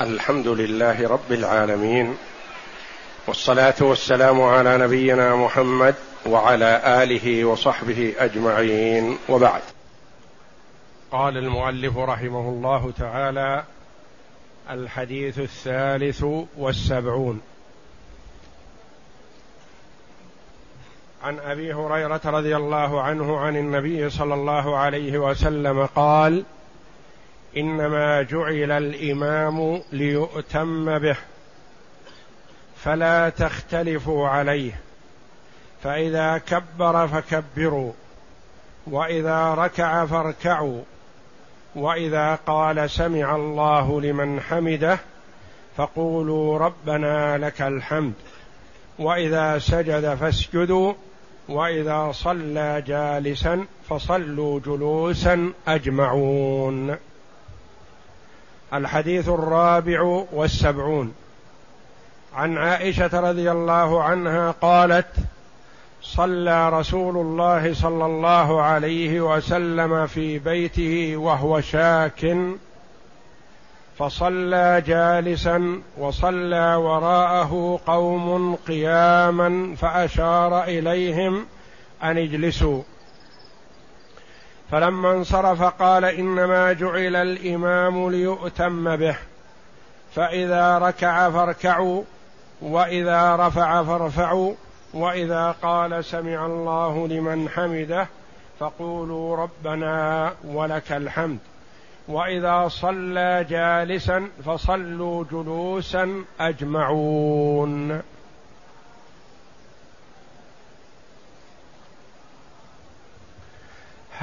الحمد لله رب العالمين والصلاة والسلام على نبينا محمد وعلى آله وصحبه أجمعين. وبعد. قال المؤلف رحمه الله تعالى الحديث الثالث والسبعون. عن أبي هريرة رضي الله عنه عن النبي صلى الله عليه وسلم قال إنما جعل الإمام ليؤتم به فلا تختلفوا عليه. فإذا كبر فكبروا وإذا ركع فاركعوا وإذا قال سمع الله لمن حمده فقولوا ربنا لك الحمد. وإذا سجد فاسجدوا وإذا صلى جالسا فصلوا جلوسا أجمعون. الحديث الرابع والسبعون. عن عائشة رضي الله عنها قالت صلى رسول الله صلى الله عليه وسلم في بيته وهو شاك فصلى جالسا وصلى وراءه قوم قياما فأشار إليهم أن اجلسوا. فلما انصرف قال إنما جعل الإمام ليؤتم به فإذا ركع فاركعوا وإذا رفع فارفعوا وإذا قال سمع الله لمن حمده فقولوا ربنا ولك الحمد وإذا صلى جالسا فصلوا جلوسا أجمعون.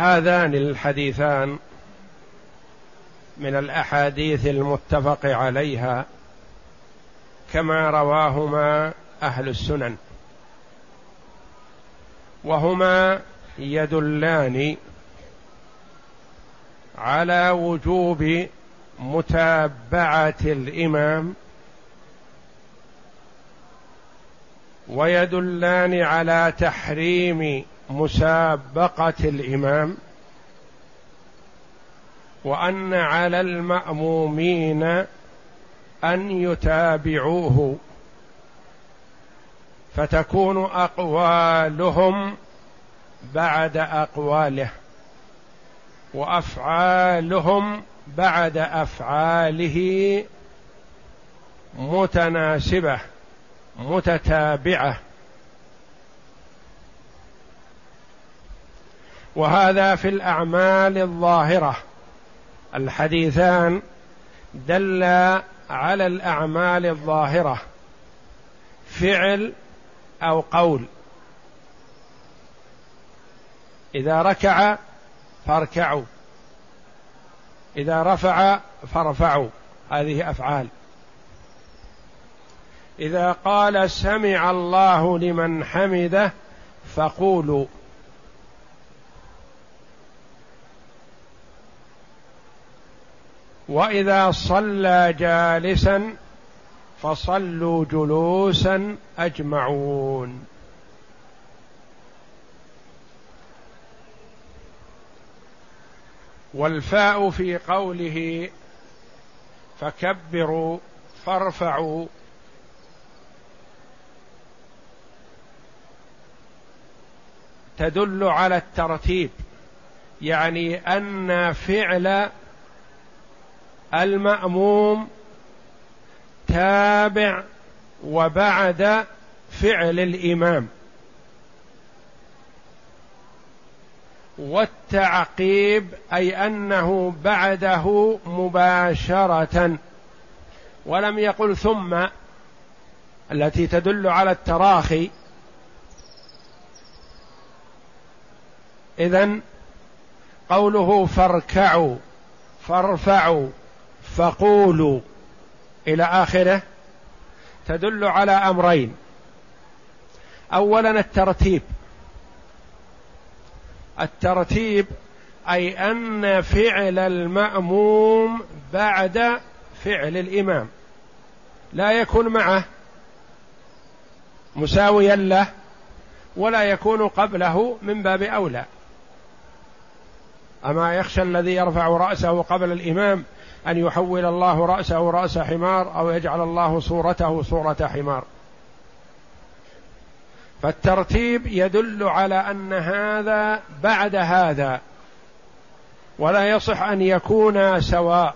هذان الحديثان من الأحاديث المتفق عليها كما رواهما أهل السنن. وهما يدلان على وجوب متابعة الإمام ويدلان على تحريم مسابقة الإمام وأن على المأمومين أن يتابعوه فتكون أقوالهم بعد أقواله وأفعالهم بعد أفعاله متناسبة متتابعة. وهذا في الأعمال الظاهرة. الحديثان دل على الأعمال الظاهرة. فعل أو قول. إذا ركع فاركعوا. إذا رفع فارفعوا. هذه أفعال. إذا قال سمع الله لمن حمده فقولوا. وإذا صلى جالسا فصلوا جلوسا أجمعون. والفاء في قوله فكبروا فارفعوا. تدل على الترتيب يعني أن فعل المأموم تابع وبعد فعل الإمام. والتعقيب أي أنه بعده مباشرة. ولم يقل ثم التي تدل على التراخي. إذن قوله فاركعوا فارفعوا. فقولوا إلى آخره تدل على أمرين. اولا الترتيب. الترتيب أي أن فعل المأموم بعد فعل الإمام. لا يكون معه مساويا له ولا يكون قبله من باب أولى. أما يخشى الذي يرفع رأسه قبل الإمام أن يحول الله رأسه رأس حمار أو يجعل الله صورته صورة حمار. فالترتيب يدل على أن هذا بعد هذا ولا يصح أن يكونا سواء.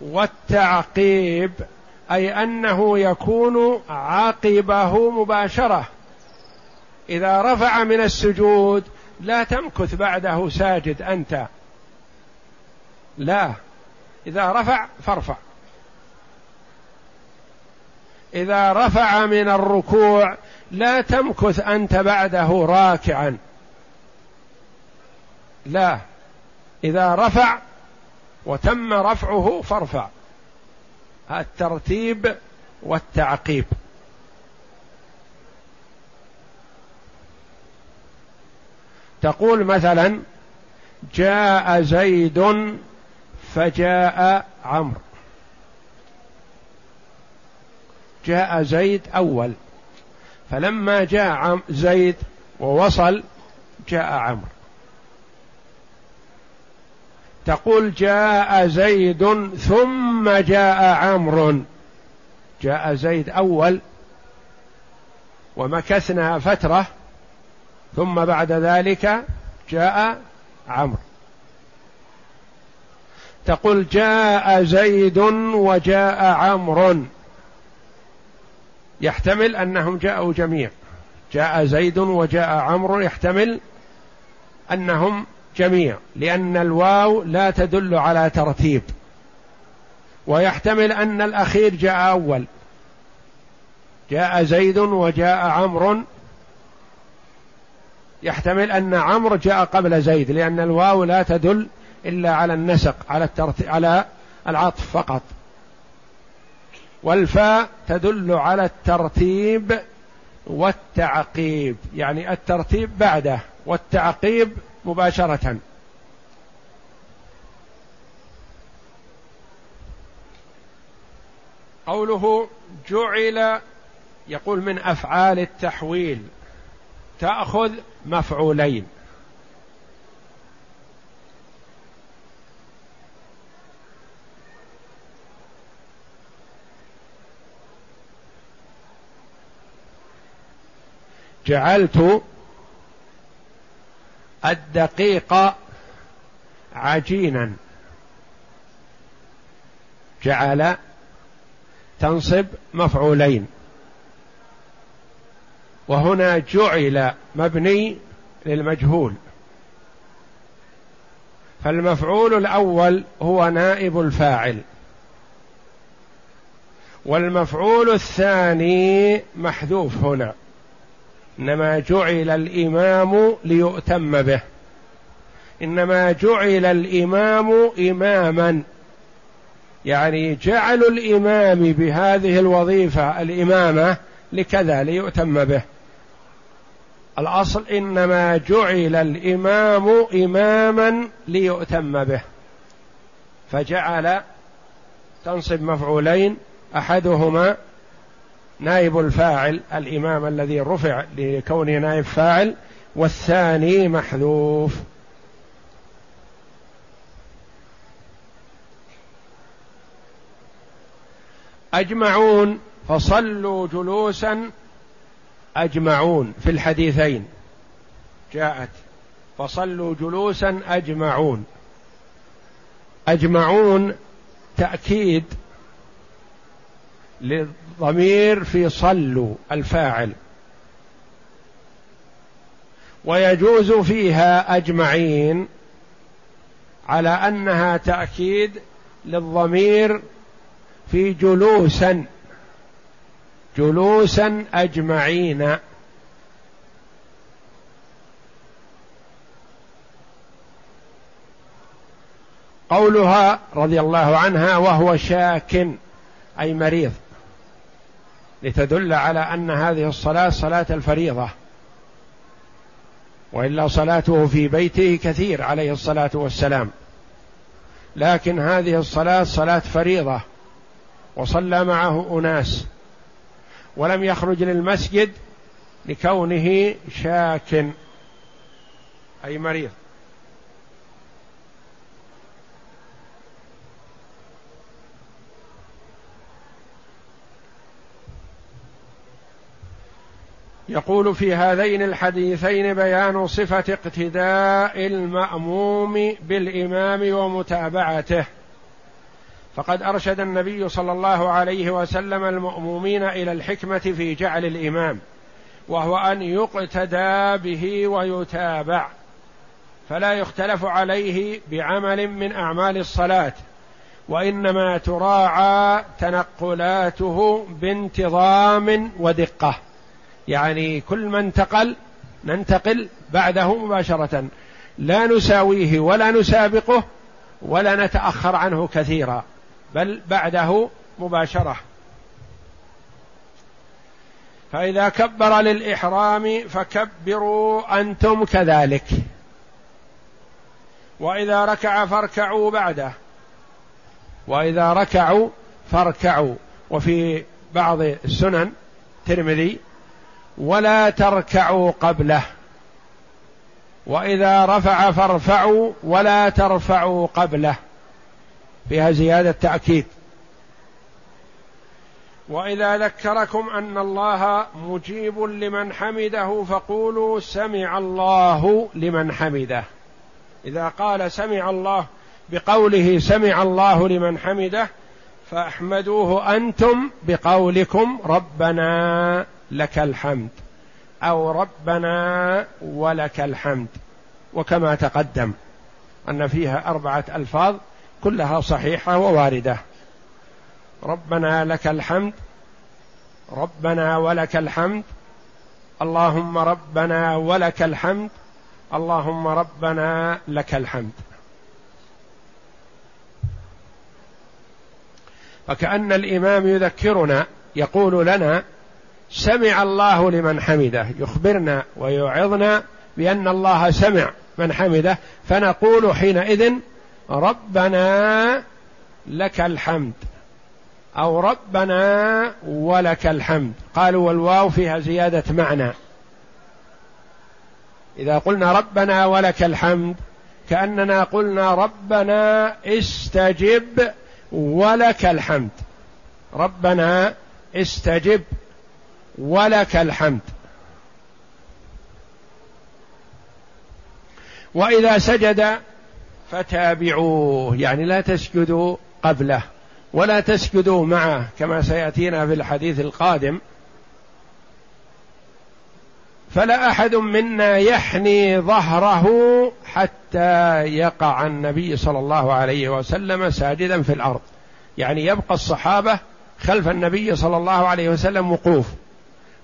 والتعقيب أي أنه يكون عقبه مباشرة. إذا رفع من السجود لا تمكث بعده ساجد أنت. لا. إذا رفع فارفع. إذا رفع من الركوع لا تمكث أنت بعده راكعا. لا. إذا رفع وتم رفعه فارفع. الترتيب والتعقيب. تقول مثلا جاء زيد فجاء عمرو. جاء زيد أول. فلما جاء زيد ووصل جاء عمرو. تقول جاء زيد ثم جاء عمرو. جاء زيد أول. ومكثنا فترة ثم بعد ذلك جاء عمرو. تقول جاء زيد وجاء عمرو. يحتمل أنهم جاءوا جميع. جاء زيد وجاء عمرو يحتمل أنهم جميع لأن الواو لا تدل على ترتيب. ويحتمل أن الأخير جاء أول. جاء زيد وجاء عمرو. يحتمل أن عمرو جاء قبل زيد لأن الواو لا تدل إلا على النسق على الترتيب على العطف فقط. والفاء تدل على الترتيب والتعقيب يعني الترتيب بعده والتعقيب مباشرة. قوله جعل يقول من أفعال التحويل تأخذ مفعولين. جعلت الدقيق عجينا. جعل تنصب مفعولين. وهنا جعل مبني للمجهول. فالمفعول الأول هو نائب الفاعل. والمفعول الثاني محذوف هنا. إنما جعل الإمام ليؤتم به. إنما جعل الإمام إماما. يعني جعل الإمام بهذه الوظيفة الإمامة لكذا ليؤتم به. الأصل إنما جعل الإمام إماما ليؤتم به. فجعل تنصب مفعولين أحدهما نائب الفاعل الإمام الذي رفع لكونه نائب فاعل والثاني محذوف. أجمعون فصلوا جلوسا. أجمعون في الحديثين. جاءت فصلوا جلوسا أجمعون. أجمعون تأكيد للضمير في صلوا الفاعل. ويجوز فيها أجمعين على أنها تأكيد للضمير في جلوسا جلوسا أجمعين. قولها رضي الله عنها وهو شاك أي مريض. لتدل على أن هذه الصلاة صلاة الفريضة وإلا صلاته في بيته كثير عليه الصلاة والسلام. لكن هذه الصلاة صلاة فريضة وصلى معه أناس ولم يخرج للمسجد لكونه شاك أي مريض. يقول في هذين الحديثين بيان صفة اقتداء المأموم بالإمام ومتابعته. فقد أرشد النبي صلى الله عليه وسلم المؤمومين إلى الحكمة في جعل الإمام وهو أن يقتدى به ويتابع. فلا يختلف عليه بعمل من أعمال الصلاة وإنما تراعى تنقلاته بانتظام ودقة. يعني كل ما انتقل ننتقل بعده مباشرة. لا نساويه ولا نسابقه ولا نتأخر عنه كثيرا بل بعده مباشرة. فإذا كبر للإحرام فكبروا أنتم كذلك. وإذا ركع فاركعوا بعده. وإذا ركعوا فاركعوا. وفي بعض السنن ترمذي ولا تركعوا قبله. وإذا رفع فارفعوا ولا ترفعوا قبله. فيها زيادة تأكيد. وإذا ذكركم أن الله مجيب لمن حمده فقولوا سمع الله لمن حمده. إذا قال سمع الله بقوله سمع الله لمن حمده فاحمدوه أنتم بقولكم ربنا. لك الحمد. أو ربنا ولك الحمد. وكما تقدم أن فيها أربعة ألفاظ كلها صحيحة وواردة. ربنا لك الحمد. ربنا ولك الحمد. اللهم ربنا ولك الحمد. اللهم ربنا لك الحمد. فكأن الإمام يذكرنا يقول لنا سمع الله لمن حمده. يخبرنا ويوعظنا بأن الله سمع من حمده. فنقول حينئذ ربنا لك الحمد. أو ربنا ولك الحمد. قالوا والواو فيها زيادة معنى. إذا قلنا ربنا ولك الحمد كأننا قلنا ربنا استجب ولك الحمد. ربنا استجب. ولك الحمد. وإذا سجد فتابعوه يعني لا تسجدوا قبله ولا تسجدوا معه كما سيأتينا في الحديث القادم. فلا أحد منا يحني ظهره حتى يقع النبي صلى الله عليه وسلم ساجدا في الأرض. يعني يبقى الصحابة خلف النبي صلى الله عليه وسلم وقوف.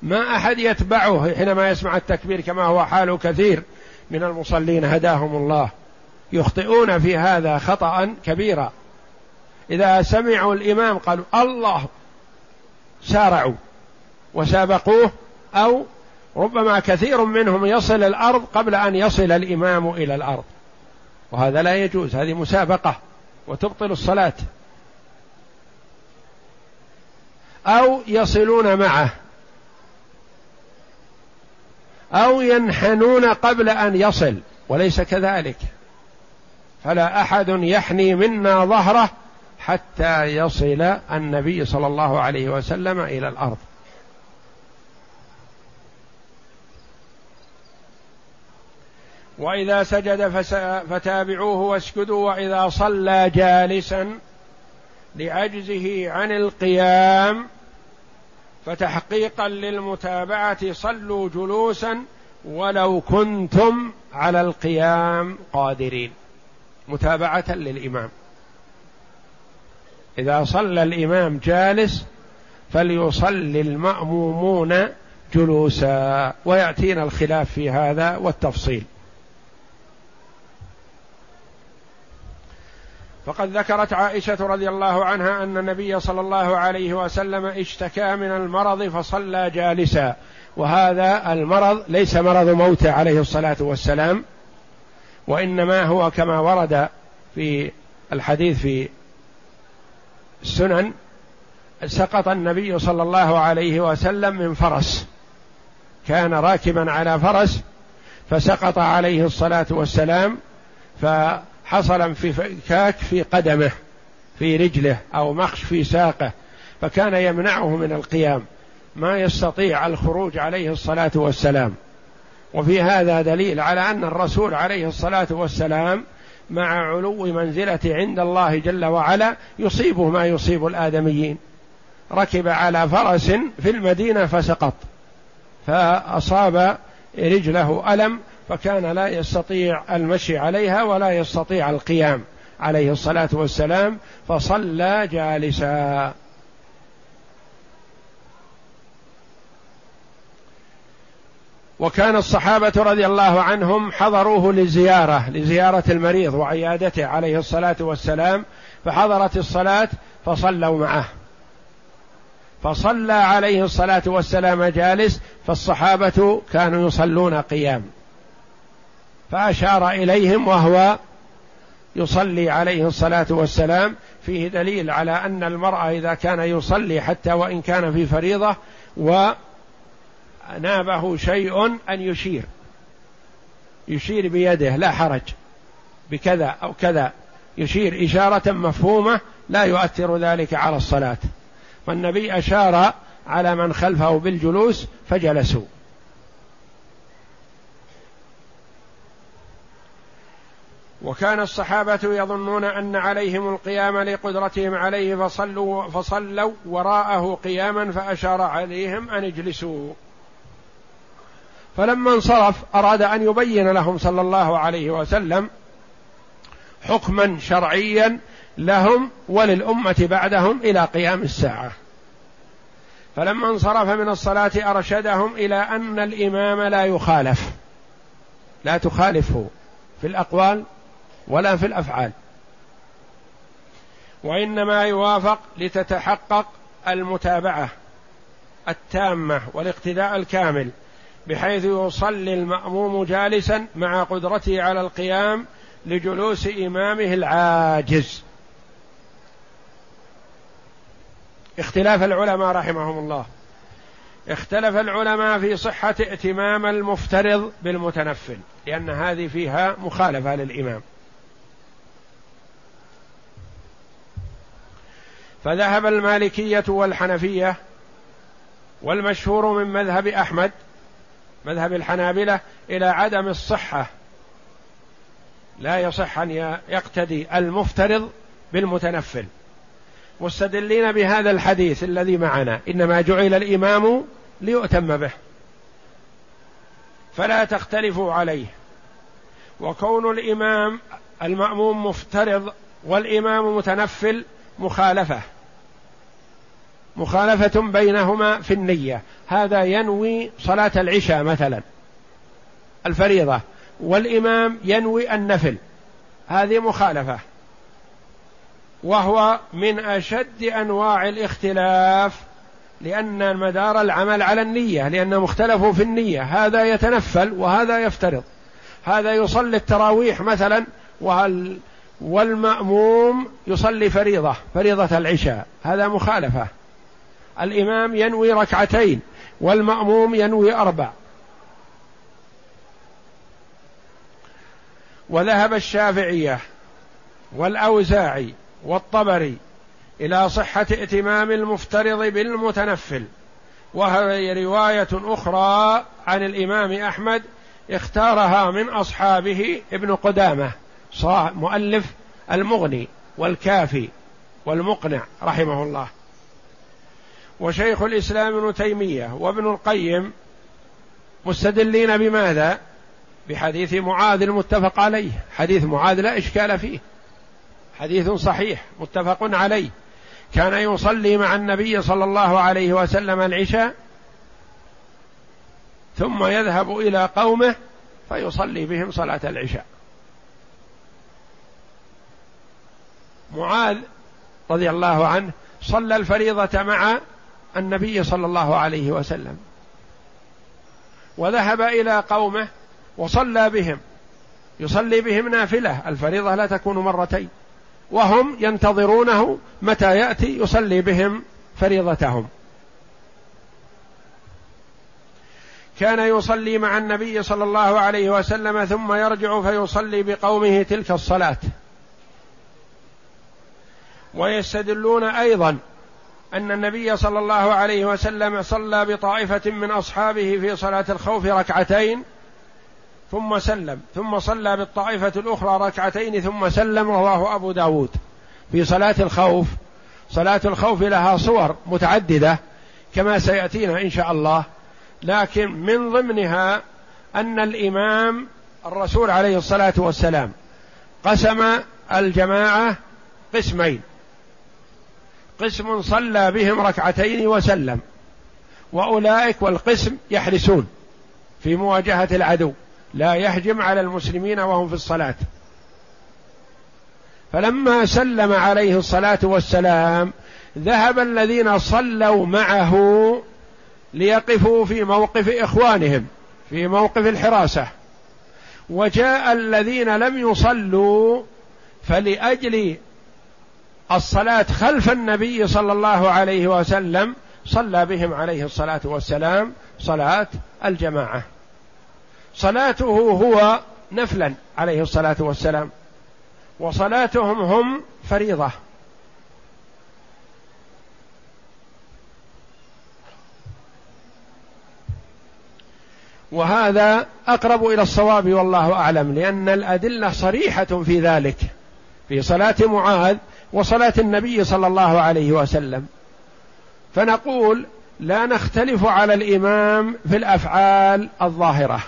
ما أحد يتبعه حينما يسمع التكبير كما هو حال كثير من المصلين هداهم الله. يخطئون في هذا خطأ كبيرا. إذا سمعوا الإمام قالوا الله سارعوا وسابقوه أو ربما كثير منهم يصل الأرض قبل أن يصل الإمام إلى الأرض. وهذا لا يجوز هذه مسابقة وتبطل الصلاة. أو يصلون معه أو ينحنون قبل أن يصل وليس كذلك. فلا أحد يحني منا ظهره حتى يصل النبي صلى الله عليه وسلم إلى الأرض. وإذا سجد فتابعوه واسجدوا وإذا صلى جالسا لعجزه عن القيام فتحقيقا للمتابعة صلوا جلوسا ولو كنتم على القيام قادرين. متابعة للإمام. إذا صلى الإمام جالس فليصلي المأمومون جلوسا ويأتينا الخلاف في هذا والتفصيل. فقد ذكرت عائشة رضي الله عنها أن النبي صلى الله عليه وسلم اشتكى من المرض فصلى جالسا. وهذا المرض ليس مرض موت عليه الصلاة والسلام وإنما هو كما ورد في الحديث في السنن سقط النبي صلى الله عليه وسلم من فرس. كان راكبا على فرس فسقط عليه الصلاة والسلام ف حصل انفكاك في قدمه في رجله أو مخش في ساقه فكان يمنعه من القيام. ما يستطيع الخروج عليه الصلاة والسلام. وفي هذا دليل على أن الرسول عليه الصلاة والسلام مع علو منزلته عند الله جل وعلا يصيبه ما يصيب الآدميين. ركب على فرس في المدينة فسقط. فأصاب رجله ألم فكان لا يستطيع المشي عليها ولا يستطيع القيام عليه الصلاة والسلام فصلى جالسا. وكان الصحابة رضي الله عنهم حضروه لزيارة لزيارة المريض وعيادته عليه الصلاة والسلام فحضرت الصلاة فصلوا معه. فصلى عليه الصلاة والسلام جالس فالصحابة كانوا يصلون قيام. فأشار إليهم وهو يصلي عليه الصلاة والسلام. فيه دليل على أن المرأة إذا كان يصلي حتى وإن كان في فريضة و نابه شيء أن يشير. يشير بيده لا حرج. بكذا أو كذا. يشير إشارة مفهومة لا يؤثر ذلك على الصلاة. والنبي أشار على من خلفه بالجلوس فجلسوا. وكان الصحابة يظنون أن عليهم القيام لقدرتهم عليه فصلوا فصلوا وراءه قياما فأشار عليهم أن اجلسوا. فلما انصرف أراد أن يبين لهم صلى الله عليه وسلم حكما شرعيا لهم وللأمة بعدهم إلى قيام الساعة. فلما انصرف من الصلاة أرشدهم إلى أن الإمام لا يخالف. لا تخالفه. في الأقوال ولا في الأفعال. وإنما يوافق لتتحقق المتابعة التامة والاقتداء الكامل بحيث يصلي المأموم جالسا مع قدرته على القيام لجلوس إمامه العاجز. اختلاف العلماء رحمهم الله. اختلف العلماء في صحة ائتمام المفترض بالمتنفل لأن هذه فيها مخالفة للإمام. فذهب المالكية والحنفية والمشهور من مذهب أحمد مذهب الحنابلة إلى عدم الصحة. لا يصح أن يقتدي المفترض بالمتنفل. مستدلين بهذا الحديث الذي معنا إنما جعل الإمام ليؤتم به. فلا تختلفوا عليه. وكون الإمام المأموم مفترض والإمام متنفل مخالفة. مخالفة بينهما في النية. هذا ينوي صلاة العشاء مثلا الفريضة والإمام ينوي النفل. هذه مخالفة. وهو من أشد أنواع الاختلاف لأن مدار العمل على النية لأن مختلفوا في النية. هذا يتنفل وهذا يفترض. هذا يصلي التراويح مثلا وهل والمأموم يصلي فريضة فريضة العشاء هذا مخالفة. الإمام ينوي ركعتين والمأموم ينوي أربع. وذهب الشافعية والأوزاعي والطبري إلى صحة ائتمام المفترض بالمتنفل. وهي رواية أخرى عن الإمام أحمد اختارها من أصحابه ابن قدامة. مؤلف المغني والكافي والمقنع رحمه الله. وشيخ الإسلام ابن تيمية وابن القيم مستدلين بماذا؟ بحديث معاذ المتفق عليه. حديث معاذ لا إشكال فيه. حديث صحيح متفق عليه. كان يصلي مع النبي صلى الله عليه وسلم العشاء ثم يذهب إلى قومه فيصلي بهم صلاة العشاء. معاذ رضي الله عنه صلى الفريضة مع النبي صلى الله عليه وسلم. وذهب إلى قومه وصلى بهم. يصلي بهم نافلة. الفريضة لا تكون مرتين. وهم ينتظرونه متى يأتي يصلي بهم فريضتهم. كان يصلي مع النبي صلى الله عليه وسلم ثم يرجع فيصلي بقومه تلك الصلاة. ويستدلون أيضا أن النبي صلى الله عليه وسلم صلى بطائفة من أصحابه في صلاة الخوف ركعتين ثم سلم ثم صلى بالطائفة الأخرى ركعتين ثم سلم رواه أبو داود. في صلاة الخوف صلاة الخوف لها صور متعددة كما سيأتينا إن شاء الله لكن من ضمنها أن الإمام الرسول عليه الصلاة والسلام قسم الجماعة قسمين. قسم صلى بهم ركعتين وسلم. وأولئك والقسم يحرسون في مواجهة العدو. لا يهجم على المسلمين وهم في الصلاة. فلما سلم عليه الصلاة والسلام ذهب الذين صلوا معه ليقفوا في موقف إخوانهم في موقف الحراسة. وجاء الذين لم يصلوا فلأجل الصلاة خلف النبي صلى الله عليه وسلم صلى بهم عليه الصلاة والسلام صلاة الجماعة. صلاته هو نفلا عليه الصلاة والسلام وصلاتهم هم فريضة. وهذا أقرب إلى الصواب والله أعلم لأن الأدلة صريحة في ذلك. في صلاة معاذ وصلاة النبي صلى الله عليه وسلم. فنقول لا نختلف على الإمام في الأفعال الظاهرة.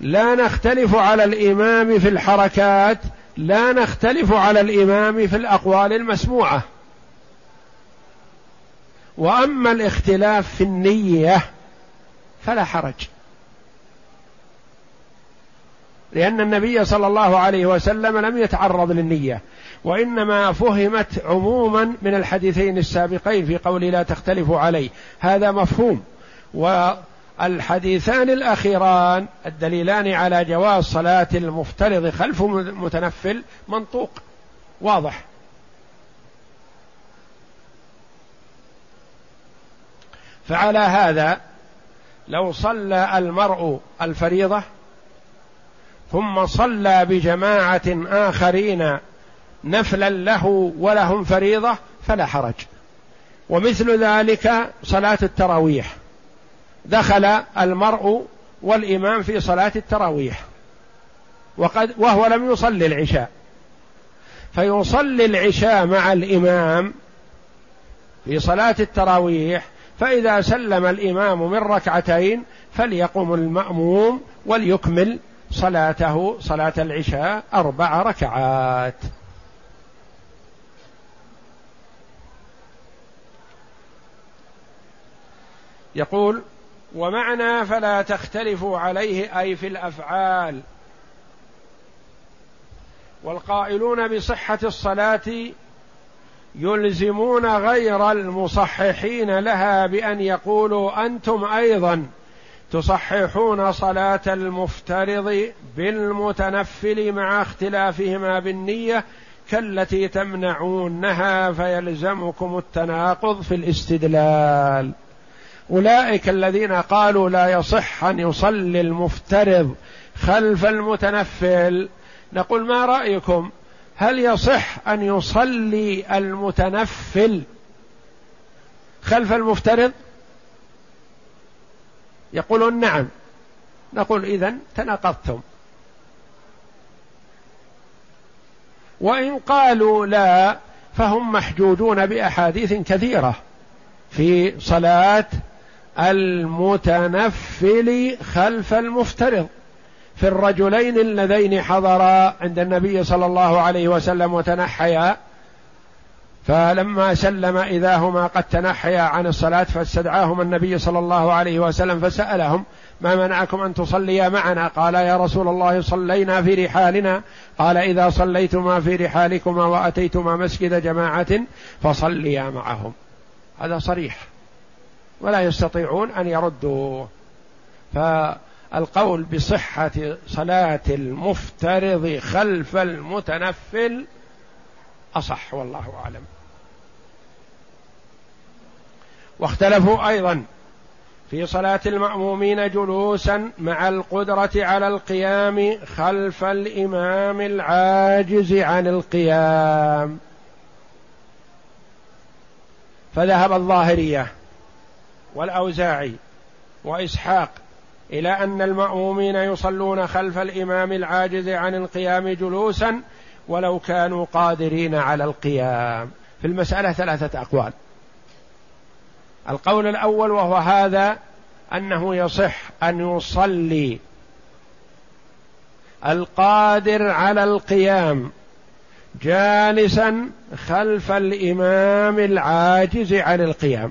لا نختلف على الإمام في الحركات لا نختلف على الإمام في الأقوال المسموعة. وأما الاختلاف في النية فلا حرج. لأن النبي صلى الله عليه وسلم لم يتعرض للنية وإنما فهمت عموما من الحديثين السابقين في قول لا تختلفوا عليه. هذا مفهوم. والحديثان الأخيران الدليلان على جواز صلاة المفترض خلف المتنفل منطوق واضح. فعلى هذا لو صلى المرء الفريضة ثم صلى بجماعة آخرين نفلا له ولهم فريضة فلا حرج. ومثل ذلك صلاة التراويح. دخل المرء والإمام في صلاة التراويح. وقد وهو لم يصلي العشاء. فيصلي العشاء مع الإمام في صلاة التراويح فإذا سلم الإمام من ركعتين فليقم المأموم وليكمل صلاته صلاة العشاء أربع ركعات. يقول ومعنى فلا تختلفوا عليه أي في الأفعال. والقائلون بصحة الصلاة يلزمون غير المصححين لها بأن يقولوا أنتم أيضا تصححون صلاة المفترض بالمتنفل مع اختلافهما بالنية كالتي تمنعونها فيلزمكم التناقض في الاستدلال. أولئك الذين قالوا لا يصح أن يصلي المفترض خلف المتنفل نقول ما رأيكم؟ هل يصح أن يصلي المتنفل خلف المفترض؟ يقولون نعم. نقول اذا تناقضتم. وإن قالوا لا فهم محجوجون بأحاديث كثيرة في صلاة المتنفل خلف المفترض. في الرجلين اللذين حضرا عند النبي صلى الله عليه وسلم وتنحيا فلما سلم إذا هما قد تنحيا عن الصلاة فاستدعاهما النبي صلى الله عليه وسلم فسألهم ما منعكم أن تصليا معنا؟ قال يا رسول الله صلينا في رحالنا. قال إذا صليتما في رحالكما وأتيتما مسجد جماعة فصليا معهم. هذا صريح. ولا يستطيعون أن يردوا ف القول بصحة صلاة المفترض خلف المتنفل أصح والله أعلم. واختلفوا أيضا في صلاة المأمومين جلوسا مع القدرة على القيام خلف الإمام العاجز عن القيام. فذهب الظاهرية والأوزاعي وإسحاق إلى أن المأمومين يصلون خلف الإمام العاجز عن القيام جلوسا ولو كانوا قادرين على القيام. في المسألة ثلاثة أقوال. القول الأول وهو هذا أنه يصح أن يصلي القادر على القيام جالسا خلف الإمام العاجز عن القيام.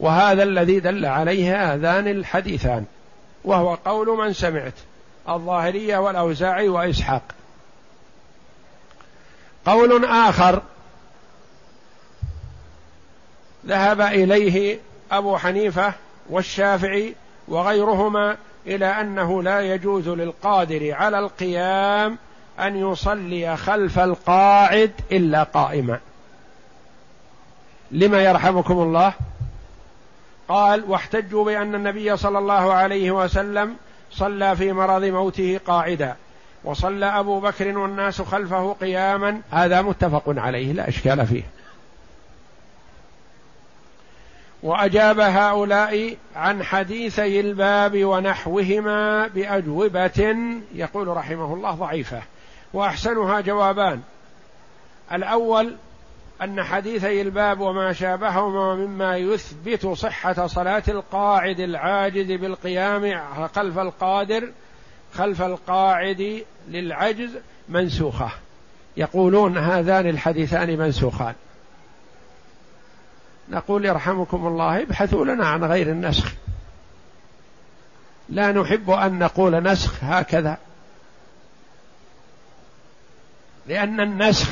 وهذا الذي دل عليه هذان الحديثان وهو قول من سمعت الظاهرية والأوزاعي وإسحاق. قول آخر ذهب إليه أبو حنيفة والشافعي وغيرهما إلى أنه لا يجوز للقادر على القيام أن يصلي خلف القاعد إلا قائما. لما يرحمكم الله؟ قال واحتجوا بأن النبي صلى الله عليه وسلم صلى في مرض موته قاعدا وصلى أبو بكر والناس خلفه قياما. هذا متفق عليه لا إشكال فيه. وأجاب هؤلاء عن حديثي الباب ونحوهما بأجوبة يقول رحمه الله ضعيفة وأحسنها جوابان. الأول أن حديثي الباب وما شابههما مما يثبت صحة صلاة القاعد العاجز بالقيام خلف القادر خلف القاعد للعجز منسوخة. يقولون هذان الحديثان منسوخان. نقول يرحمكم الله ابحثوا لنا عن غير النسخ. لا نحب أن نقول نسخ هكذا. لأن النسخ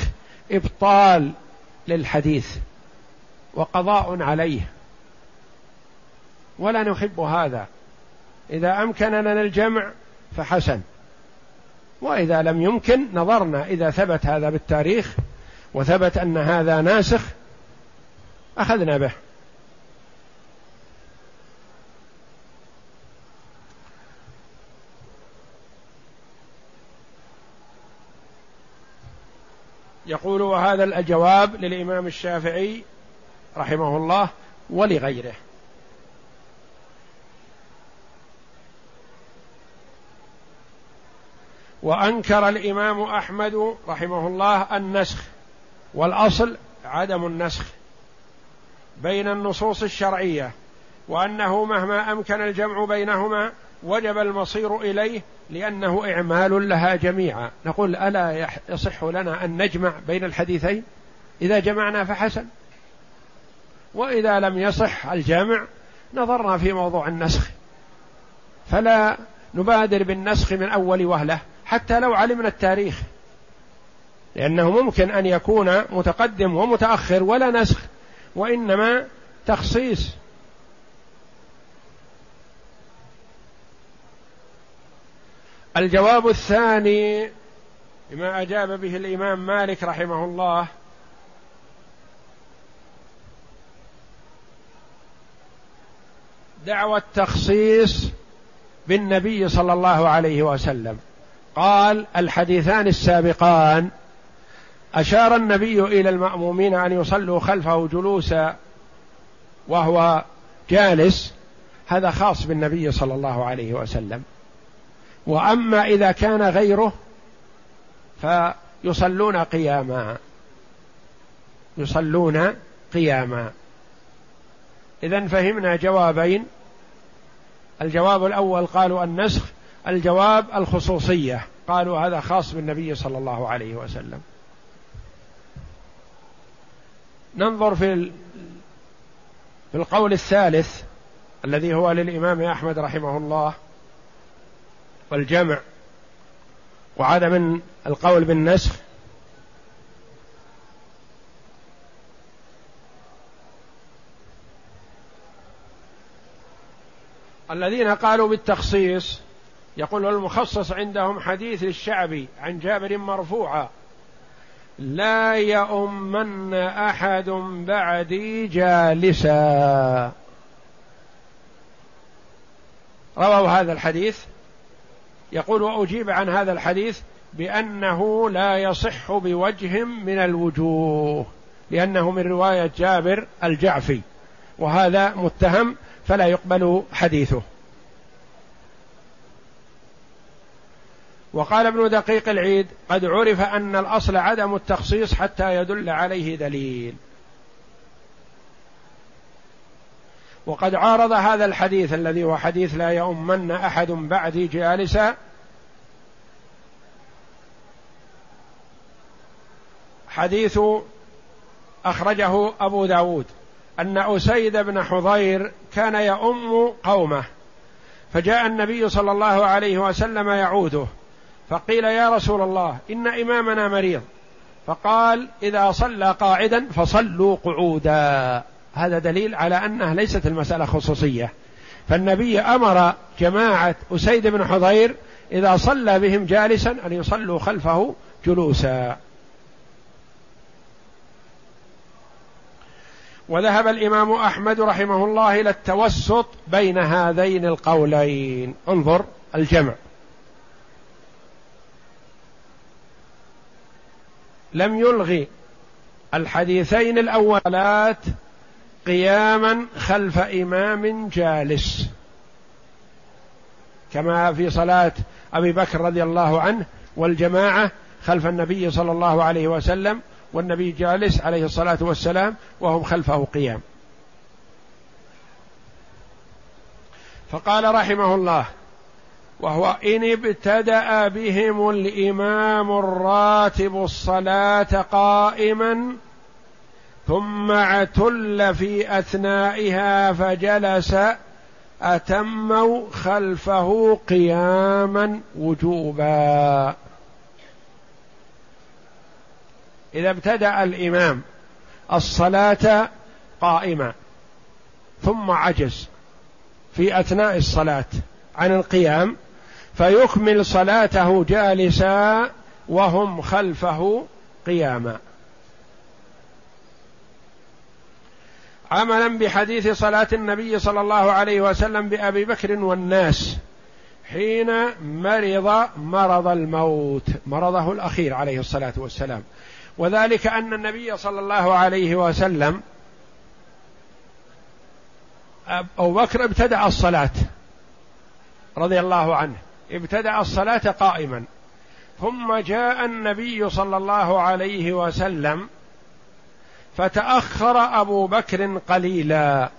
إبطال للحديث وقضاء عليه. ولا نحب هذا. إذا امكن لنا الجمع فحسن. وإذا لم يمكن نظرنا إذا ثبت هذا بالتاريخ وثبت أن هذا ناسخ أخذنا به. يقول وهذا الجواب للإمام الشافعي رحمه الله ولغيره. وأنكر الإمام أحمد رحمه الله النسخ والأصل عدم النسخ. بين النصوص الشرعية وأنه مهما أمكن الجمع بينهما وجب المصير إليه لأنه إعمال لها جميعا. نقول ألا يصح لنا أن نجمع بين الحديثين؟ إذا جمعنا فحسن. وإذا لم يصح الجمع نظرنا في موضوع النسخ. فلا نبادر بالنسخ من أول وهلة حتى لو علمنا التاريخ. لأنه ممكن أن يكون متقدم ومتأخر ولا نسخ. وإنما تخصيص. الجواب الثاني بما أجاب به الإمام مالك رحمه الله. دعوى التخصيص بالنبي صلى الله عليه وسلم. قال الحديثان السابقان أشار النبي إلى المأمومين أن يصلوا خلفه جلوسا وهو جالس. هذا خاص بالنبي صلى الله عليه وسلم. وأما إذا كان غيره فيصلون قياما. يصلون قياما. اذا فهمنا جوابين. الجواب الأول قالوا النسخ الجواب الخصوصية. قالوا هذا خاص بالنبي صلى الله عليه وسلم. ننظر في في القول الثالث الذي هو للإمام أحمد رحمه الله والجمع. وعدم القول بالنسخ. الذين قالوا بالتخصيص يقول المخصص عندهم حديث الشعبي عن جابر مرفوعا. لا يؤمن أحد بعدي جالسا. رووا هذا الحديث. يقول وأجيب عن هذا الحديث بأنه لا يصح بوجه من الوجوه لأنه من رواية جابر الجعفي وهذا متهم فلا يقبل حديثه. وقال ابن دقيق العيد قد عرف أن الأصل عدم التخصيص حتى يدل عليه دليل. وقد عارض هذا الحديث الذي هو حديث لا يؤمن أحد بعدي جالسا حديث أخرجه أبو داود أن أسيد بن حضير كان يؤم قومه فجاء النبي صلى الله عليه وسلم يعوده فقيل يا رسول الله إن إمامنا مريض. فقال إذا صلى قاعدا فصلوا قعودا. هذا دليل على أنها ليست المسألة خصوصية. فالنبي أمر جماعة أسيد بن حضير إذا صلى بهم جالسا أن يصلوا خلفه جلوسا. وذهب الإمام أحمد رحمه الله إلى التوسط بين هذين القولين. انظر الجمع. لم يلغي الحديثين الأولات قياما خلف إمام جالس. كما في صلاة أبي بكر رضي الله عنه والجماعة خلف النبي صلى الله عليه وسلم والنبي جالس عليه الصلاة والسلام وهم خلفه قيام. فقال رحمه الله وهو إن ابتدأ بهم الإمام الراتب الصلاة قائما ثم عتل في أثنائها فجلس أتموا خلفه قياما وجوبا. إذا ابتدأ الإمام الصلاة قائما ثم عجز في أثناء الصلاة عن القيام فيكمل صلاته جالسا وهم خلفه قياما. عملا بحديث صلاة النبي صلى الله عليه وسلم بأبي بكر والناس حين مرض مرض الموت مرضه الأخير عليه الصلاة والسلام. وذلك أن النبي صلى الله عليه وسلم أبو بكر ابتدأ الصلاة رضي الله عنه. ابتدأ الصلاة قائما. ثم جاء النبي صلى الله عليه وسلم فتأخر أبو بكر قليلا.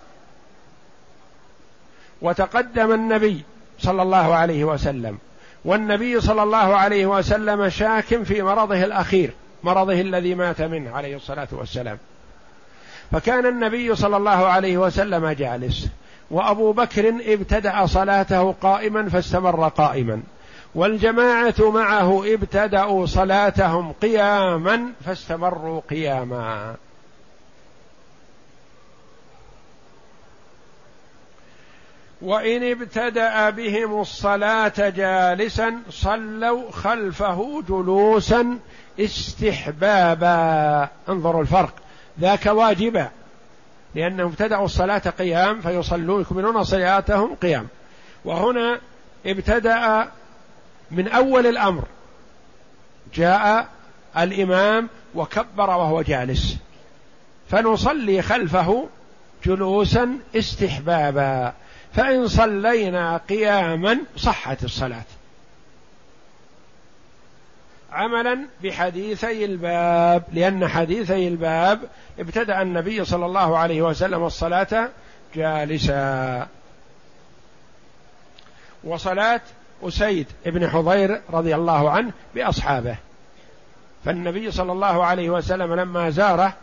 وتقدم النبي صلى الله عليه وسلم. والنبي صلى الله عليه وسلم شاك في مرضه الأخير مرضه الذي مات منه عليه الصلاة والسلام. فكان النبي صلى الله عليه وسلم جالس. وأبو بكر ابتدأ صلاته قائما فاستمر قائما. والجماعة معه ابتدأوا صلاتهم قياما فاستمروا قياما. وإن ابتدأ بهم الصلاة جالسا صلوا خلفه جلوسا استحبابا. انظروا الفرق. ذاك واجبا. لأنهم ابتدأوا الصلاة قيام فيصلون يكملون صلاتهم قيام. وهنا ابتدأ من أول الأمر. جاء الإمام وكبر وهو جالس. فنصلي خلفه جلوسا استحبابا. فإن صلينا قياما صحت الصلاة. عملا بحديثي الباب لأن حديثي الباب ابتدأ النبي صلى الله عليه وسلم الصلاة جالسا. وصلاة أسيد بن حضير رضي الله عنه بأصحابه. فالنبي صلى الله عليه وسلم لما زاره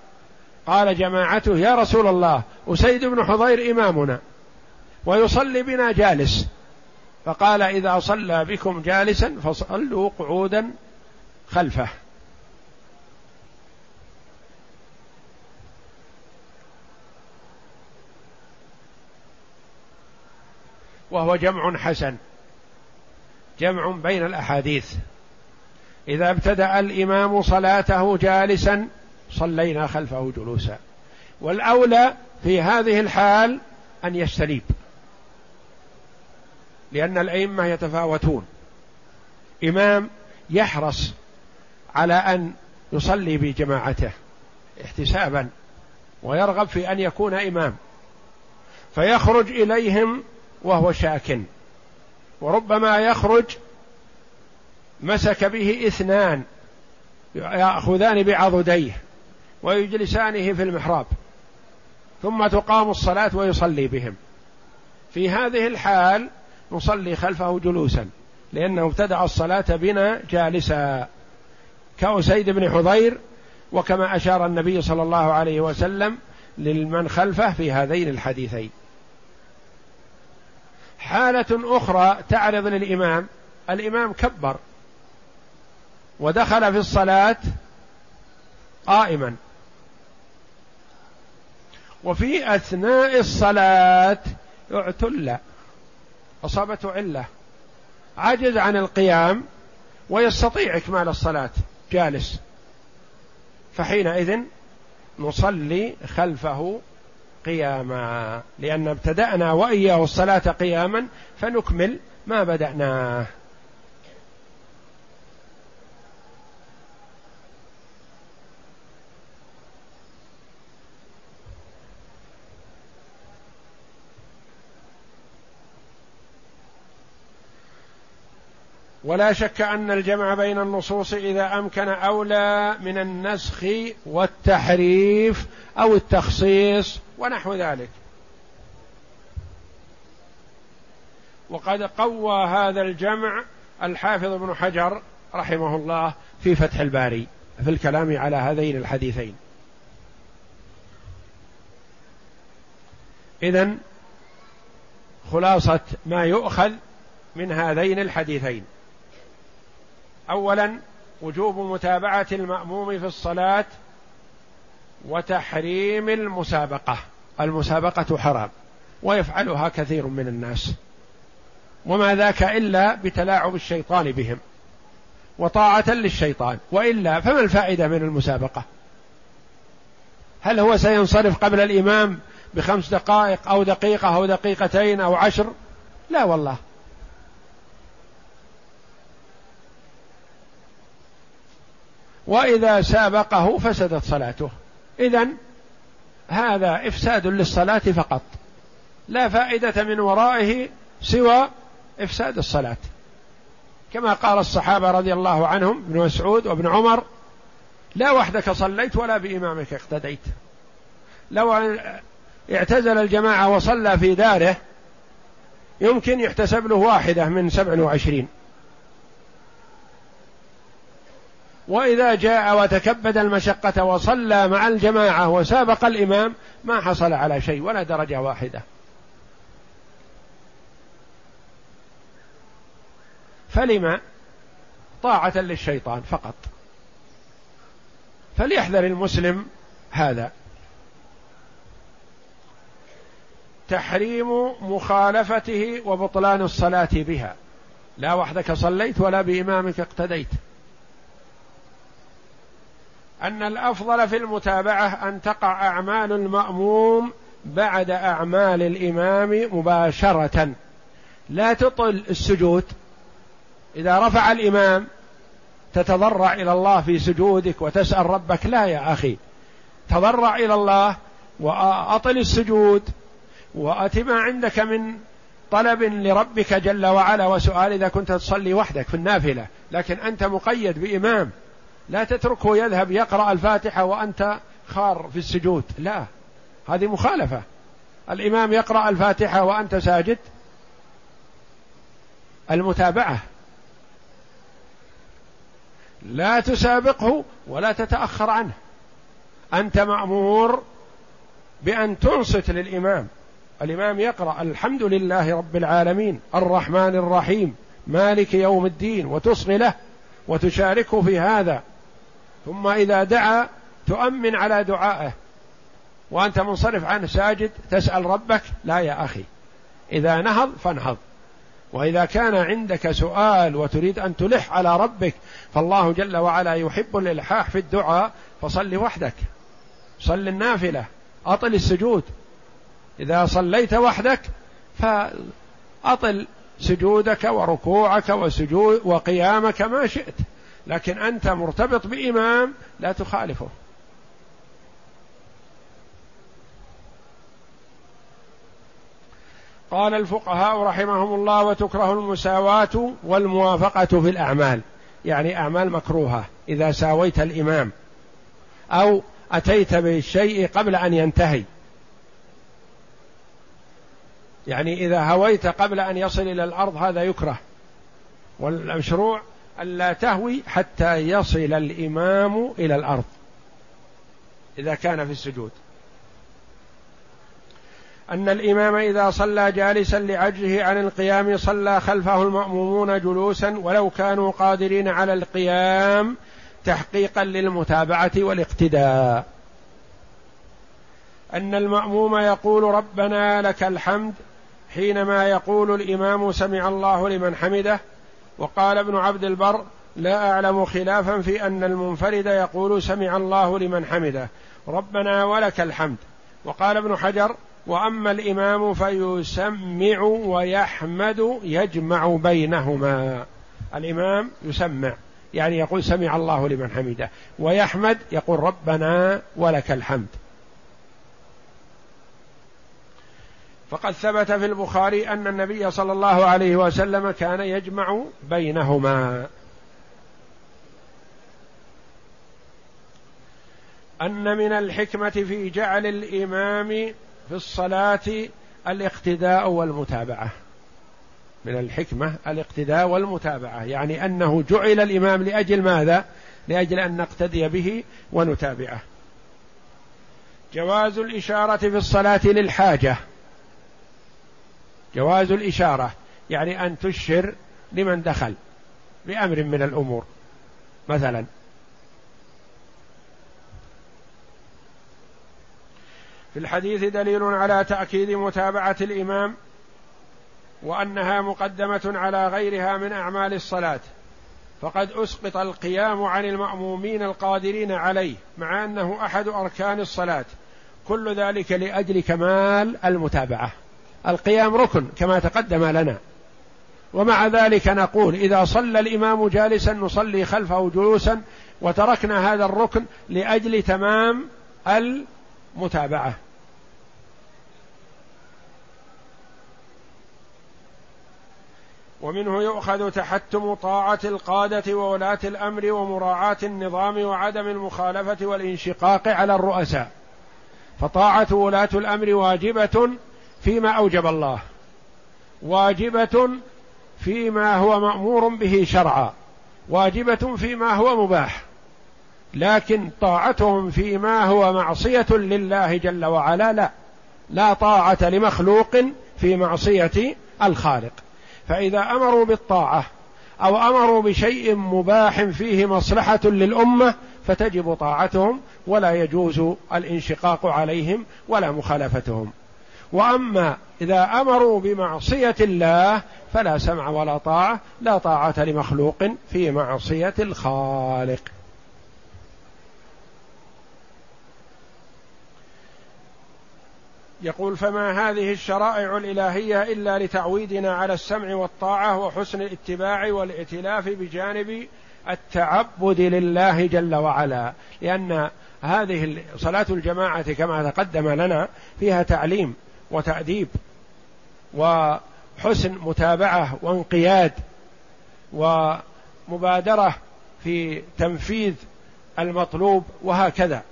قال جماعته يا رسول الله أسيد بن حضير إمامنا ويصلي بنا جالس. فقال إذا صلى بكم جالسا فصلوا قعودا خلفه. وهو جمع حسن. جمع بين الأحاديث. إذا ابتدأ الإمام صلاته جالسا صلينا خلفه جلوسا. والأولى في هذه الحال أن يستليب لأن الأئمة يتفاوتون. إمام يحرص على أن يصلي بجماعته احتسابا ويرغب في أن يكون إمام. فيخرج إليهم وهو شاك. وربما يخرج مسك به إثنان يأخذان بعضديه ويجلسانه في المحراب. ثم تقام الصلاة ويصلي بهم. في هذه الحال نصلي خلفه جلوسا لأنه ابتدع الصلاة بنا جالسا. كأسيد بن حضير وكما أشار النبي صلى الله عليه وسلم لمن خلفه في هذين الحديثين. حالة أخرى تعرض للإمام الإمام كبر ودخل في الصلاة قائما. وفي أثناء الصلاة اعتل أصابته علة عجز عن القيام ويستطيع إكمال الصلاة. جالس. فحينئذ نصلي خلفه قياما. لأن ابتدأنا وإياه الصلاة قياما فنكمل ما بدأناه. ولا شك أن الجمع بين النصوص إذا أمكن أولى من النسخ والتحريف أو التخصيص ونحو ذلك. وقد قوى هذا الجمع الحافظ ابن حجر رحمه الله في فتح الباري في الكلام على هذين الحديثين. إذن خلاصة ما يؤخذ من هذين الحديثين. اولا وجوب متابعة المأموم في الصلاة وتحريم المسابقة. المسابقة حرام ويفعلها كثير من الناس. وما ذاك إلا بتلاعب الشيطان بهم وطاعة للشيطان وإلا فما الفائدة من المسابقة؟ هل هو سينصرف قبل الإمام بخمس دقائق أو دقيقة أو دقيقتين أو عشر؟ لا والله. وإذا سابقه فسدت صلاته. اذا هذا إفساد للصلاة فقط. لا فائدة من ورائه سوى إفساد الصلاة. كما قال الصحابة رضي الله عنهم ابن مسعود وابن عمر لا وحدك صليت ولا بإمامك اقتديت. لو اعتزل الجماعة وصلى في داره يمكن يحتسب له واحدة من سبع وعشرين. وإذا جاء وتكبد المشقة وصلى مع الجماعة وسابق الإمام ما حصل على شيء ولا درجة واحدة. فلما؟ طاعة للشيطان فقط. فليحذر المسلم هذا. تحريم مخالفته وبطلان الصلاة بها. لا وحدك صليت ولا بإمامك اقتديت. أن الأفضل في المتابعة أن تقع أعمال الماموم بعد أعمال الإمام مباشرة. لا تطل السجود. إذا رفع الإمام تتضرع إلى الله في سجودك وتسأل ربك لا يا أخي تضرع إلى الله وأطل السجود وأت ما عندك من طلب لربك جل وعلا وسؤال إذا كنت تصلي وحدك في النافلة لكن أنت مقيد بإمام. لا تتركه يذهب يقرأ الفاتحة وأنت خار في السجود. لا. هذه مخالفة. الإمام يقرأ الفاتحة وأنت ساجد. المتابعة. لا تسابقه ولا تتأخر عنه. أنت مأمور بأن تنصت للإمام. الإمام يقرأ الحمد لله رب العالمين الرحمن الرحيم مالك يوم الدين وتصغي له وتشاركه في هذا. ثم إذا دعا تؤمن على دعائه. وأنت منصرف عنه ساجد تسأل ربك لا يا أخي. إذا نهض فانهض. وإذا كان عندك سؤال وتريد أن تلح على ربك فالله جل وعلا يحب الإلحاح في الدعاء فصل وحدك. صل النافلة. أطل السجود. إذا صليت وحدك فأطل سجودك وركوعك وسجود وقيامك ما شئت. لكن أنت مرتبط بإمام لا تخالفه. قال الفقهاء رحمهم الله وتكره المساواة والموافقة في الأعمال. يعني أعمال مكروهة إذا ساويت الإمام. أو أتيت بالشيء قبل أن ينتهي. يعني إذا هويت قبل أن يصل إلى الأرض هذا يكره. والمشروع ألا تهوي حتى يصل الإمام إلى الأرض. إذا كان في السجود. أن الإمام إذا صلى جالسا لعجزه عن القيام صلى خلفه المأمومون جلوسا ولو كانوا قادرين على القيام تحقيقا للمتابعة والاقتداء. أن المأموم يقول ربنا لك الحمد حينما يقول الإمام سمع الله لمن حمده وقال ابن عبد البر لا أعلم خلافا في أن المنفرد يقول سمع الله لمن حمده ربنا ولك الحمد. وقال ابن حجر وأما الإمام فيسمع ويحمد يجمع بينهما. الإمام يسمع يعني يقول سمع الله لمن حمده ويحمد يقول ربنا ولك الحمد. فقد ثبت في البخاري أن النبي صلى الله عليه وسلم كان يجمع بينهما. أن من الحكمة في جعل الإمام في الصلاة الاقتداء والمتابعة. من الحكمة الاقتداء والمتابعة. يعني أنه جعل الإمام لأجل ماذا؟ لأجل أن نقتدي به ونتابعه. جواز الإشارة في الصلاة للحاجة. جواز الإشارة يعني أن تشر لمن دخل بأمر من الأمور. مثلا. في الحديث دليل على تأكيد متابعة الإمام وأنها مقدمة على غيرها من أعمال الصلاة. فقد أسقط القيام عن المأمومين القادرين عليه مع أنه أحد أركان الصلاة. كل ذلك لأجل كمال المتابعة. القيام ركن كما تقدم لنا. ومع ذلك نقول إذا صلى الإمام جالسا نصلي خلفه جلوسا وتركنا هذا الركن لأجل تمام متابعه ومنه يؤخذ تحتم طاعة القادة وولاة الأمر ومراعاة النظام وعدم المخالفة والانشقاق على الرؤساء. فطاعة ولاة الأمر واجبة فيما أوجب الله واجبة فيما هو مأمور به شرعا واجبة فيما هو مباح لكن طاعتهم فيما هو معصية لله جل وعلا لا لا طاعة لمخلوق في معصية الخالق. فإذا أمروا بالطاعة أو أمروا بشيء مباح فيه مصلحة للأمة فتجب طاعتهم ولا يجوز الانشقاق عليهم ولا مخالفتهم. وأما إذا أمروا بمعصية الله فلا سمع ولا طاعة لا طاعة لمخلوق في معصية الخالق. يقول فما هذه الشرائع الإلهية إلا لتعويدنا على السمع والطاعة وحسن الاتباع والائتلاف بجانب التعبد لله جل وعلا. لأن هذه صلاة الجماعة كما تقدم لنا فيها تعليم. وتأديب وحسن متابعة وانقياد ومبادرة في تنفيذ المطلوب وهكذا.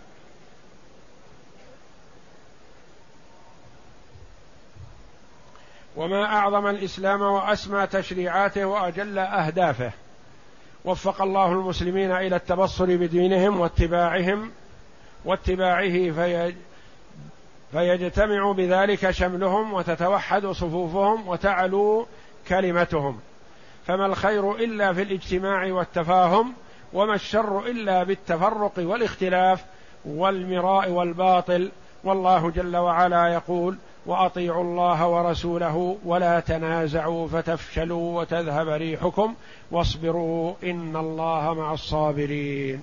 وما أعظم الإسلام وأسمى تشريعاته وأجل أهدافه. وفق الله المسلمين إلى التبصر بدينهم واتباعهم واتباعه فيجتمع بذلك شملهم وتتوحد صفوفهم وتعلو كلمتهم. فما الخير إلا في الاجتماع والتفاهم وما الشر إلا بالتفرق والاختلاف والمراء والباطل. والله جل وعلا يقول وأطيعوا الله ورسوله ولا تنازعوا فتفشلوا وتذهب ريحكم واصبروا إن الله مع الصابرين.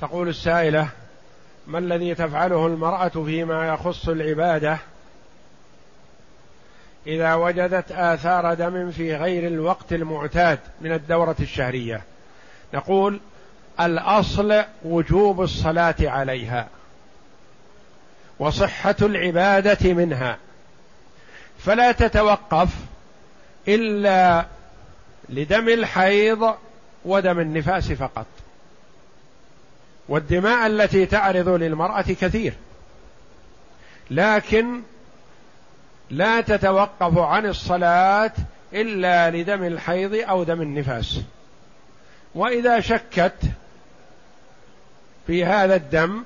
تقول السائلة ما الذي تفعله المرأة فيما يخص العبادة؟ إذا وجدت آثار دم في غير الوقت المعتاد من الدورة الشهرية. نقول الأصل وجوب الصلاة عليها وصحة العبادة منها. فلا تتوقف إلا لدم الحيض ودم النفاس فقط. والدماء التي تعرض للمرأة كثير. لكن لا تتوقف عن الصلاة إلا لدم الحيض أو دم النفاس. وإذا شكت في هذا الدم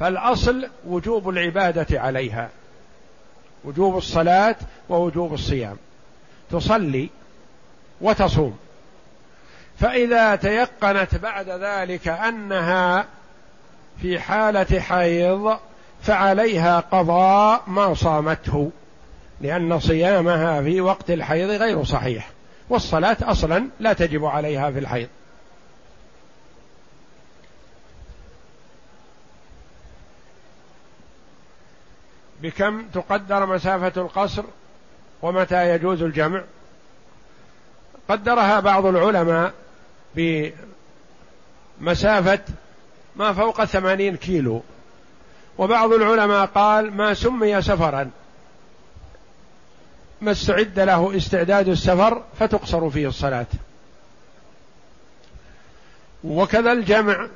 فالأصل وجوب العبادة عليها. وجوب الصلاة ووجوب الصيام. تصلي وتصوم. فإذا تيقنت بعد ذلك أنها في حالة حيض فعليها قضاء ما صامته لأن صيامها في وقت الحيض غير صحيح والصلاة أصلا لا تجب عليها في الحيض. بكم تقدر مسافة القصر ومتى يجوز الجمع؟ قدرها بعض العلماء بمسافة ما فوق ثمانين كيلو. وبعض العلماء قال ما سمي سفرا. ما استعد له استعداد السفر فتقصر فيه الصلاة. وكذا الجمع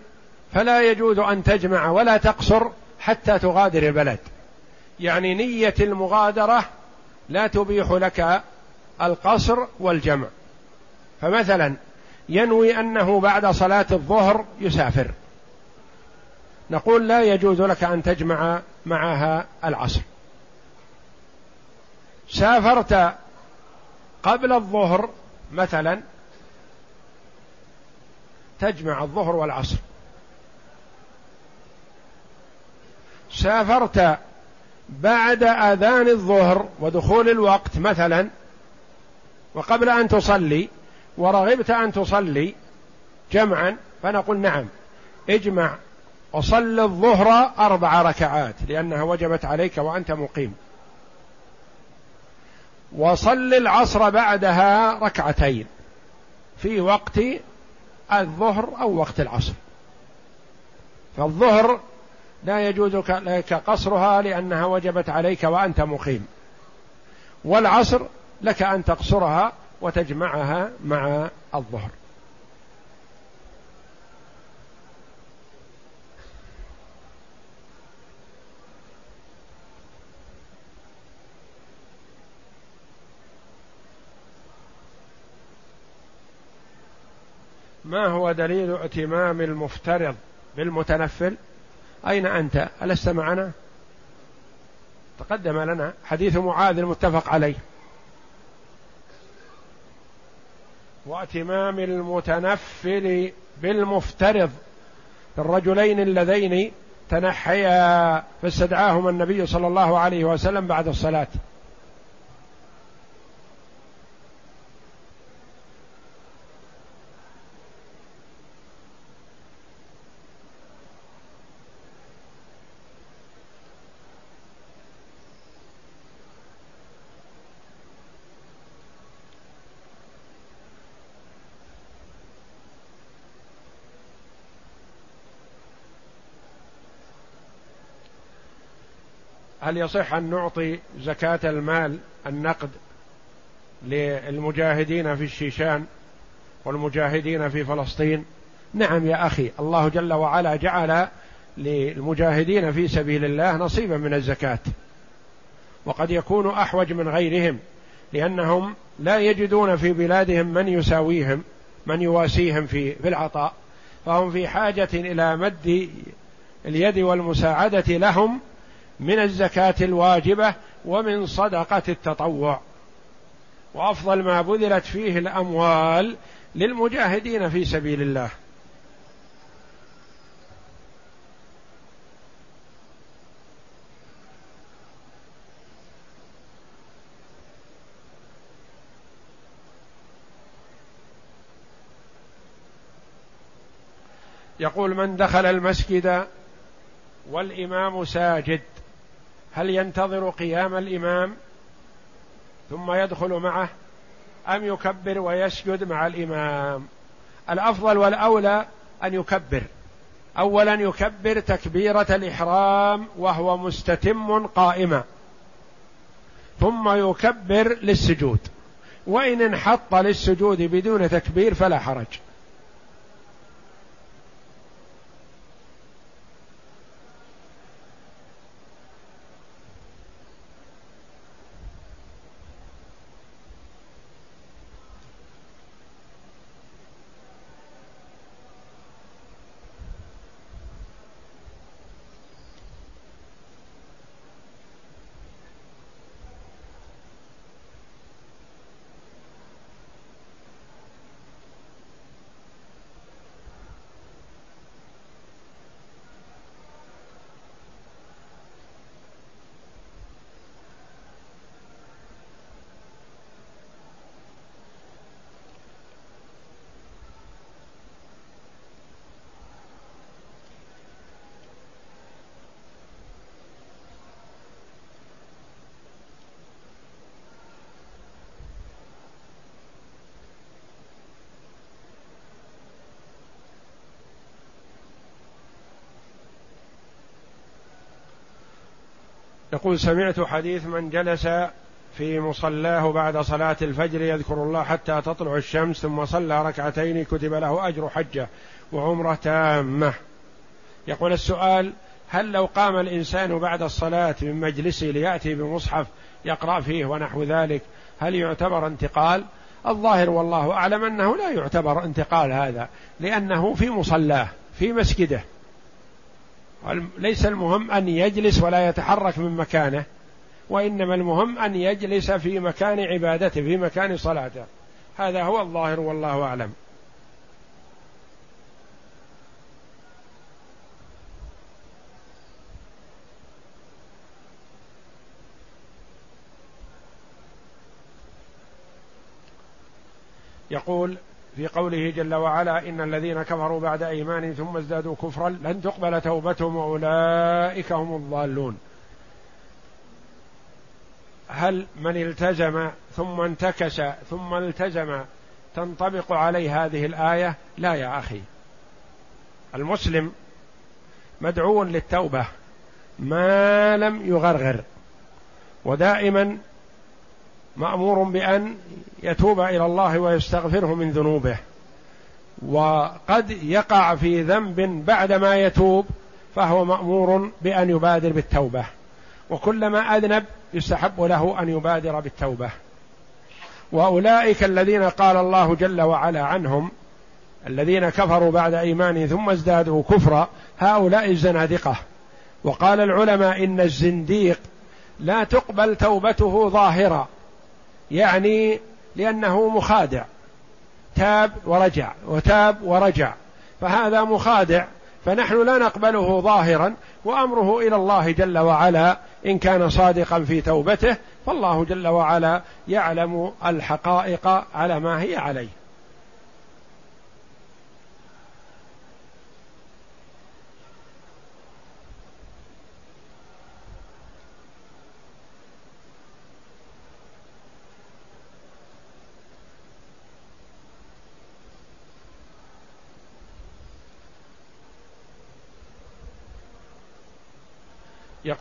فلا يجوز أن تجمع ولا تقصر حتى تغادر البلد. يعني نية المغادرة لا تبيح لك القصر والجمع. فمثلا ينوي أنه بعد صلاة الظهر يسافر. نقول لا يجوز لك أن تجمع معها العصر. سافرت قبل الظهر مثلا تجمع الظهر والعصر. سافرت بعد أذان الظهر ودخول الوقت مثلا وقبل أن تصلي ورغبت أن تصلي جمعا فنقول نعم اجمع وصل الظهر أربع ركعات لأنها وجبت عليك وأنت مقيم. وصل العصر بعدها ركعتين في وقت الظهر أو وقت العصر. فالظهر لا يجوز لك قصرها لأنها وجبت عليك وأنت مقيم. والعصر لك أن تقصرها وتجمعها مع الظهر. ما هو دليل ائتمام المفترض بالمتنفل؟ أين أنت؟ ألست معنا؟ تقدم لنا حديث معاذ المتفق عليه. واتمام المتنفل بالمفترض الرجلين اللذين تنحيا فاستدعاهما النبي صلى الله عليه وسلم بعد الصلاة. هل يصح أن نعطي زكاة المال النقد للمجاهدين في الشيشان والمجاهدين في فلسطين. نعم يا أخي الله جل وعلا جعل للمجاهدين في سبيل الله نصيبا من الزكاة. وقد يكون أحوج من غيرهم لأنهم لا يجدون في بلادهم من يساويهم من يواسيهم في في العطاء. فهم في حاجة إلى مد اليد والمساعدة لهم من الزكاة الواجبة ومن صدقة التطوع. وأفضل ما بذلت فيه الأموال للمجاهدين في سبيل الله. يقول من دخل المسجد والإمام ساجد هل ينتظر قيام الإمام ثم يدخل معه أم يكبر ويسجد مع الإمام؟ الأفضل والأولى أن يكبر. اولا يكبر تكبيرة الإحرام وهو مستتم قائما. ثم يكبر للسجود. وإن انحط للسجود بدون تكبير فلا حرج. يقول سمعت حديث من جلس في مصلاه بعد صلاة الفجر يذكر الله حتى تطلع الشمس ثم صلى ركعتين كتب له أجر حجة وعمرة تامة. يقول السؤال هل لو قام الإنسان بعد الصلاة من مجلسه ليأتي بمصحف يقرأ فيه ونحو ذلك هل يعتبر انتقال؟ الظاهر والله أعلم أنه لا يعتبر انتقال هذا لأنه في مصلاه في مسجده. ليس المهم أن يجلس ولا يتحرك من مكانه وإنما المهم أن يجلس في مكان عبادته في مكان صلاته. هذا هو الظاهر والله أعلم. يقول في قوله جل وعلا إن الذين كفروا بعد ايمان ثم ازدادوا كفرا لن تقبل توبتهم وأولئك هم الضالون. هل من التزم ثم انتكس ثم التزم تنطبق عليه هذه الآية؟ لا يا أخي. المسلم مدعو للتوبة ما لم يغرغر. ودائما مأمور بأن يتوب إلى الله ويستغفره من ذنوبه. وقد يقع في ذنب بعدما يتوب فهو مأمور بأن يبادر بالتوبة. وكلما أذنب يستحب له أن يبادر بالتوبة. وأولئك الذين قال الله جل وعلا عنهم الذين كفروا بعد ايمانهم ثم ازدادوا كفرا هؤلاء الزنادقة. وقال العلماء إن الزنديق لا تقبل توبته ظاهرا. يعني لأنه مخادع. تاب ورجع وتاب ورجع. فهذا مخادع فنحن لا نقبله ظاهرا وأمره إلى الله جل وعلا إن كان صادقا في توبته فالله جل وعلا يعلم الحقائق على ما هي عليه.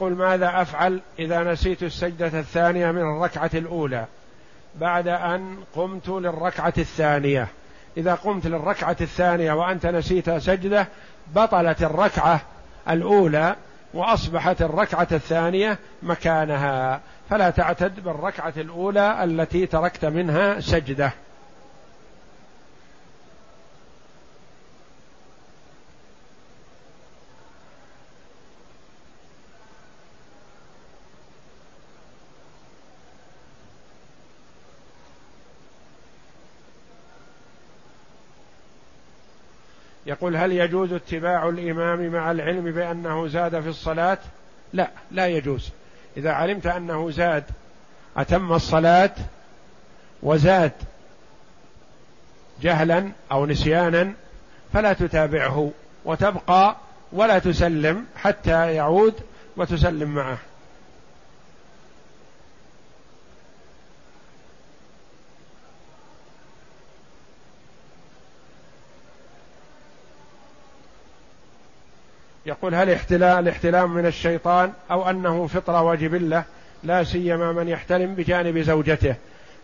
يقول ماذا أفعل إذا نسيت السجدة الثانية من الركعة الأولى بعد أن قمت للركعة الثانية؟ إذا قمت للركعة الثانية وأنت نسيت سجدة بطلت الركعة الأولى وأصبحت الركعة الثانية مكانها. فلا تعتد بالركعة الأولى التي تركت منها سجدة. يقول هل يجوز اتباع الإمام مع العلم بأنه زاد في الصلاة؟ لا لا يجوز. إذا علمت أنه زاد أتم الصلاة وزاد جهلا أو نسيانا فلا تتابعه وتبقى ولا تسلم حتى يعود وتسلم معه. يقول هل احتلال الاحتلام من الشيطان أو أنه فطرة وجبلة؟ لا سيما من يحتلم بجانب زوجته.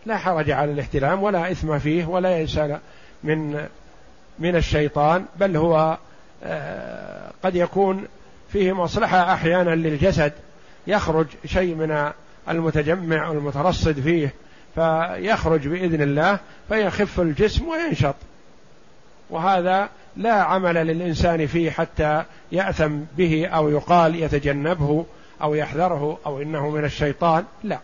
لا حرج على الاحتلام ولا إثم فيه ولا يئس من من الشيطان بل هو آه، قد يكون فيه مصلحة أحيانا للجسد. يخرج شيء من المتجمع والمترصد فيه فيخرج بإذن الله فيخف الجسم وينشط. وهذا لا عمل للإنسان فيه حتى يأثم به أو يقال يتجنبه أو يحذره أو إنه من الشيطان لا.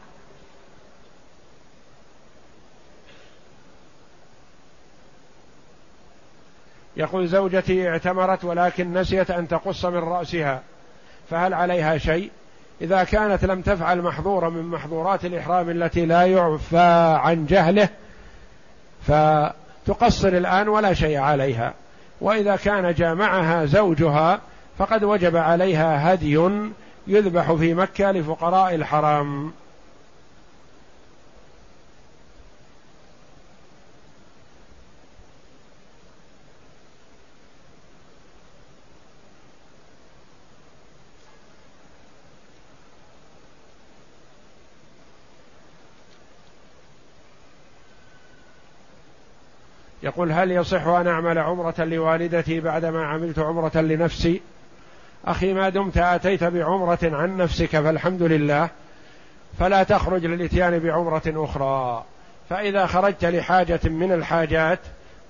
يقول زوجتي اعتمرت ولكن نسيت أن تقص من رأسها فهل عليها شيء؟ إذا كانت لم تفعل محظورا من محظورات الإحرام التي لا يعفى عن جهله فتقصر الآن ولا شيء عليها. وإذا كان جامعها زوجها فقد وجب عليها هدي يذبح في مكة لفقراء الحرام. يقول هل يصح أن أعمل عمرة لوالدتي بعدما عملت عمرة لنفسي؟ أخي ما دمت آتيت بعمرة عن نفسك فالحمد لله. فلا تخرج للإتيان بعمرة أخرى. فإذا خرجت لحاجة من الحاجات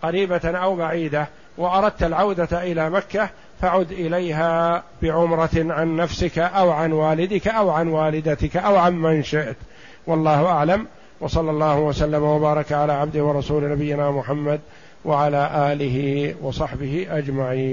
قريبة أو بعيدة وأردت العودة إلى مكة فعد إليها بعمرة عن نفسك أو عن والدك أو عن والدتك أو عن من شئت. والله أعلم. وصلى الله وسلم وبارك على عبده ورسول نبينا محمد وعلى آله وصحبه أجمعين.